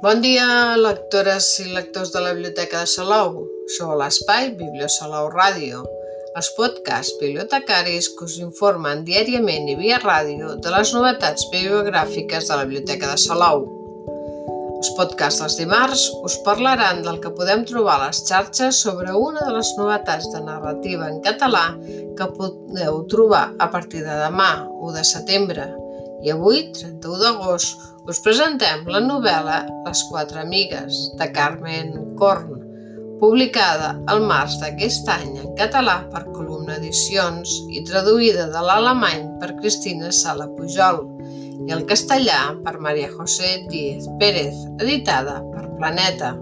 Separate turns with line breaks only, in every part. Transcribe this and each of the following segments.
Bon dia, lectores i lectors de la Biblioteca de Salou. Sou a l'espai Bibliosalou Ràdio, els podcasts bibliotecaris que us informen diàriament i via ràdio de les novetats bibliogràfiques de la Biblioteca de Salou. Els podcasts dels dimarts us parlaran del que podem trobar a les xarxes sobre una de les novetats de narrativa en català que podeu trobar a partir de demà, 1 de setembre. I avui, 31 d'agost, us presentem la novel·la Les quatre amigues, de Carmen Korn, publicada al març d'aquest any en català per Columna Edicions i traduïda de l'alemany per Cristina Sala Pujol i el castellà per Maria José Díez Pérez, editada per Planeta.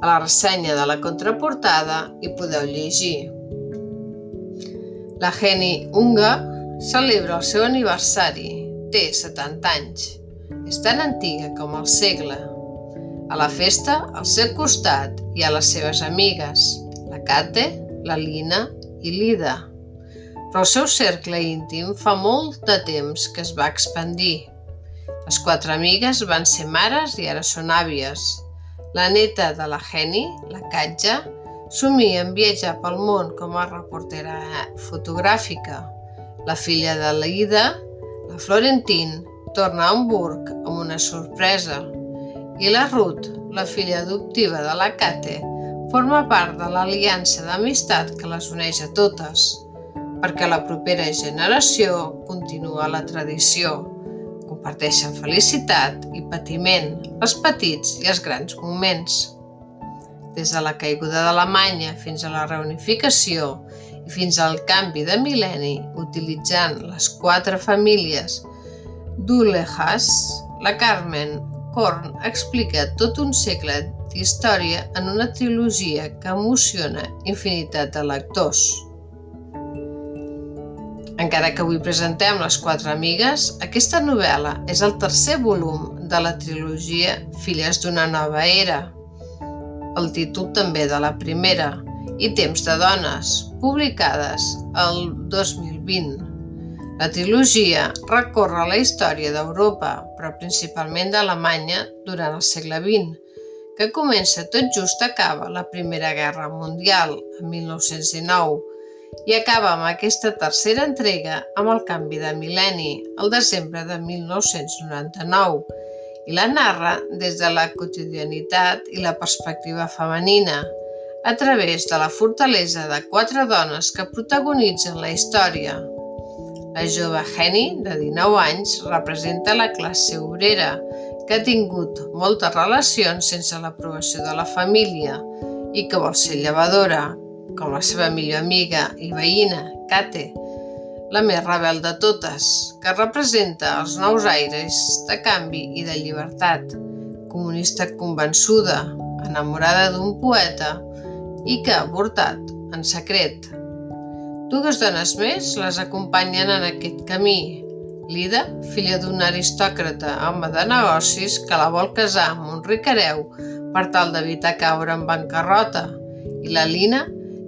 A la ressenya de la contraportada hi podeu llegir. La Geni Unga celebra el seu aniversari té 70 anys. És tan antiga com el segle. A la festa, al seu costat, hi ha les seves amigues, la Kate, la Lina i l'Ida. Però el seu cercle íntim fa molt de temps que es va expandir. Les quatre amigues van ser mares i ara són àvies. La neta de la Geni, la Katja, somia en viatjar pel món com a reportera fotogràfica. La filla de l'Ida, la Florentine torna a Hamburg amb una sorpresa i la Ruth, la filla adoptiva de la Kate, forma part de l'aliança d'amistat que les uneix a totes, perquè la propera generació continua la tradició. Comparteixen felicitat i patiment, els petits i els grans moments. Des de la caiguda d'Alemanya fins a la reunificació fins al canvi de mil·lenni utilitzant les quatre famílies d'Ulehas, la Carmen Korn explica tot un segle d'història en una trilogia que emociona infinitat de lectors. Encara que avui presentem Les quatre amigues, aquesta novel·la és el tercer volum de la trilogia Filles d'una nova era, el títol també de la primera, i Temps de dones, publicades el 2020. La trilogia recorre la història d'Europa, però principalment d'Alemanya durant el segle XX, que comença tot just acaba la Primera Guerra Mundial, en 1919, i acaba amb aquesta tercera entrega amb el canvi de mil·lenni, el desembre de 1999, i la narra des de la quotidianitat i la perspectiva femenina, a través de la fortalesa de quatre dones que protagonitzen la història. La jove Henny, de 19 anys, representa la classe obrera, que ha tingut moltes relacions sense l'aprovació de la família i que vol ser llevadora, com la seva millor amiga i veïna, Kate, la més rebel de totes, que representa els nous aires de canvi i de llibertat, comunista convençuda, enamorada d'un poeta i que ha avortat en secret. Dues dones més les acompanyen en aquest camí. Lida, filla d'un aristòcrata home de negocis que la vol casar amb un ricareu per tal d'evitar caure en bancarrota, i la Lina,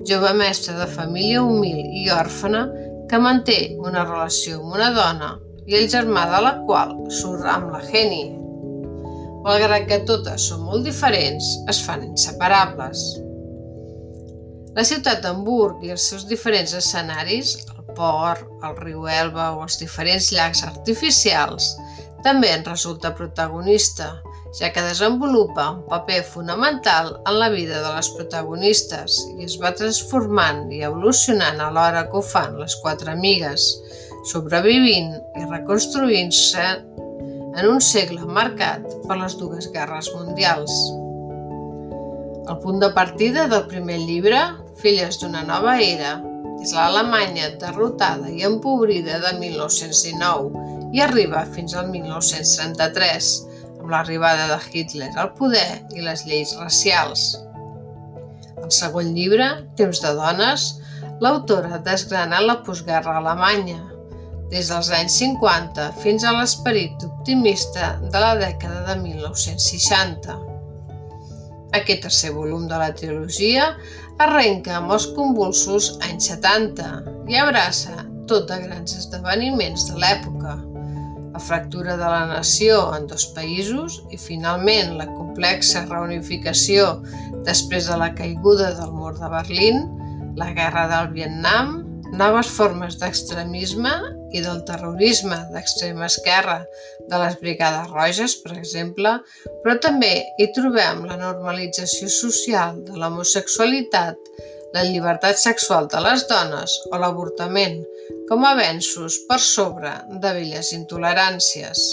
jove mestra de família humil i òrfana que manté una relació amb una dona i el germà de la qual surt amb la Geni. Malgrat que totes són molt diferents, es fan inseparables. La ciutat d'Hamburg i els seus diferents escenaris, el port, el riu Elba o els diferents llacs artificials, també en resulta protagonista, ja que desenvolupa un paper fonamental en la vida de les protagonistes i es va transformant i evolucionant alhora que ho fan les quatre amigues, sobrevivint i reconstruint-se en un segle marcat per les dues guerres mundials. El punt de partida del primer llibre, Filles d'una nova era, és l'Alemanya derrotada i empobrida de 1919 i arriba fins al 1933, amb l'arribada de Hitler al poder i les lleis racials. Al segon llibre, Temps de dones, l'autora desgrana la postguerra alemanya, des dels anys 50 fins a l'esperit optimista de la dècada de 1960. Aquest tercer volum de la trilogia arrenca amb els convulsos anys 70 i abraça tot de grans esdeveniments de l'època. la fractura de la nació en dos països i finalment la complexa reunificació després de la caiguda del mur de Berlín, la guerra del Vietnam, noves formes d'extremisme i del terrorisme d'extrema esquerra de les Brigades Roges, per exemple, però també hi trobem la normalització social de l'homosexualitat, la llibertat sexual de les dones o l'avortament com a avenços per sobre de velles intoleràncies.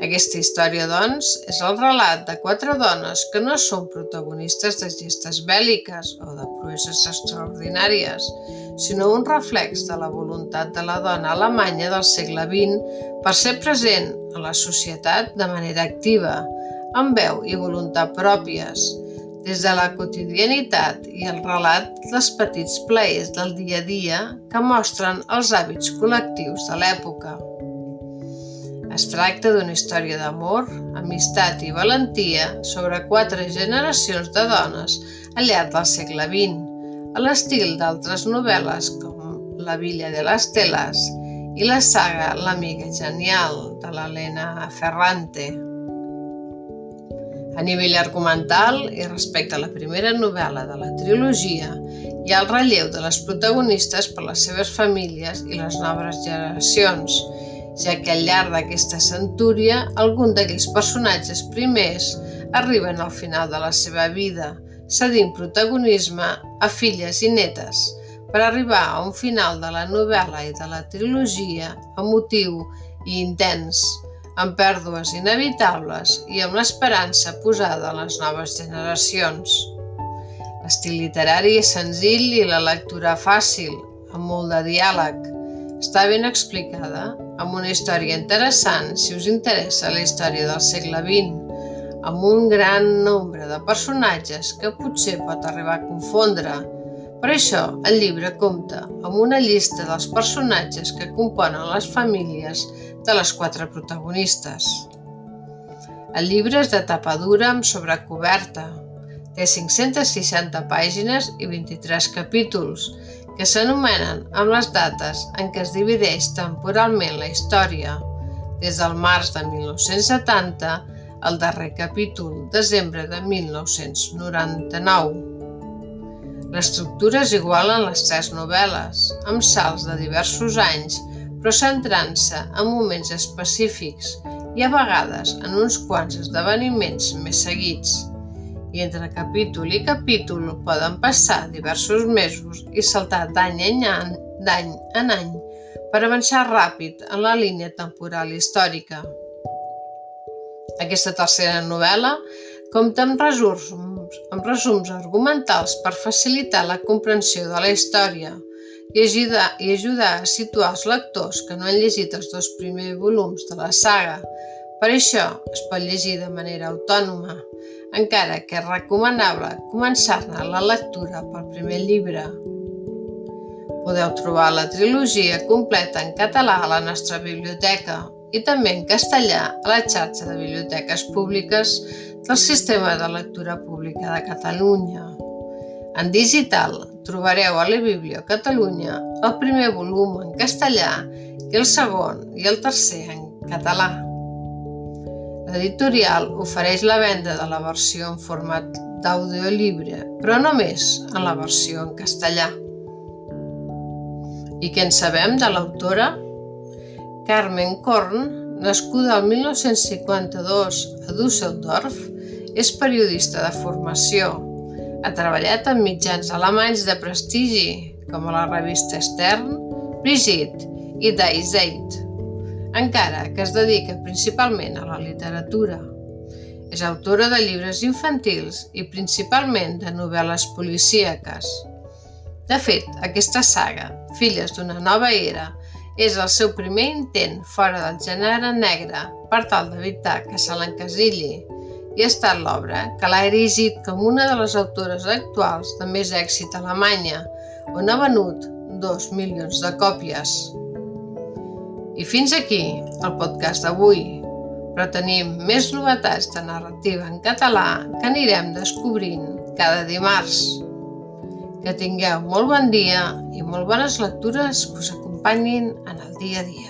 Aquesta història, doncs, és el relat de quatre dones que no són protagonistes de gestes bèl·liques o de proeses extraordinàries, sinó un reflex de la voluntat de la dona alemanya del segle XX per ser present a la societat de manera activa, amb veu i voluntat pròpies, des de la quotidianitat i el relat dels petits plaers del dia a dia que mostren els hàbits col·lectius de l'època. Es tracta d'una història d'amor, amistat i valentia sobre quatre generacions de dones al llarg del segle XX, a l'estil d'altres novel·les com La Villa de les Teles i la saga L'amiga genial de l'Helena Ferrante. A nivell argumental i respecte a la primera novel·la de la trilogia, hi ha el relleu de les protagonistes per les seves famílies i les noves generacions, ja que al llarg d'aquesta centúria algun d'aquells personatges primers arriben al final de la seva vida, cedint protagonisme a filles i netes, per arribar a un final de la novel·la i de la trilogia emotiu i intens, amb pèrdues inevitables i amb l'esperança posada en les noves generacions. L'estil literari és senzill i la lectura fàcil, amb molt de diàleg. Està ben explicada, amb una història interessant si us interessa la història del segle XX, amb un gran nombre de personatges que potser pot arribar a confondre. Per això, el llibre compta amb una llista dels personatges que componen les famílies de les quatre protagonistes. El llibre és de tapa dura amb sobrecoberta. Té 560 pàgines i 23 capítols, que s'anomenen amb les dates en què es divideix temporalment la història, des del març de 1970 el darrer capítol, desembre de 1999. L'estructura és igual en les tres novel·les, amb salts de diversos anys, però centrant-se en moments específics i a vegades en uns quants esdeveniments més seguits. I entre capítol i capítol poden passar diversos mesos i saltar d'any en any, d'any en any per avançar ràpid en la línia temporal històrica. Aquesta tercera novel·la compta amb resums, amb resums argumentals per facilitar la comprensió de la història i ajudar, i ajudar a situar els lectors que no han llegit els dos primers volums de la saga. Per això es pot llegir de manera autònoma, encara que és recomanable començar-ne la lectura pel primer llibre. Podeu trobar la trilogia completa en català a la nostra biblioteca i també en castellà a la xarxa de biblioteques públiques del Sistema de Lectura Pública de Catalunya. En digital trobareu a la Bíblia Catalunya el primer volum en castellà i el segon i el tercer en català. L'editorial ofereix la venda de la versió en format d'audiollibre, però només en la versió en castellà. I què en sabem de l'autora? Carmen Korn, nascuda el 1952 a Düsseldorf, és periodista de formació. Ha treballat en mitjans alemanys de prestigi, com a la revista Stern, Brigitte i Die Zeit, encara que es dedica principalment a la literatura. És autora de llibres infantils i principalment de novel·les policíaques. De fet, aquesta saga, Filles d'una nova era, és el seu primer intent fora del gènere negre per tal d'evitar que se l'encasilli i ha estat l'obra que l'ha erigit com una de les autores actuals de més èxit a Alemanya, on ha venut 2 milions de còpies. I fins aquí el podcast d'avui, però tenim més novetats de narrativa en català que anirem descobrint cada dimarts. Que tingueu molt bon dia i molt bones lectures que us acompanyin en el dia a dia.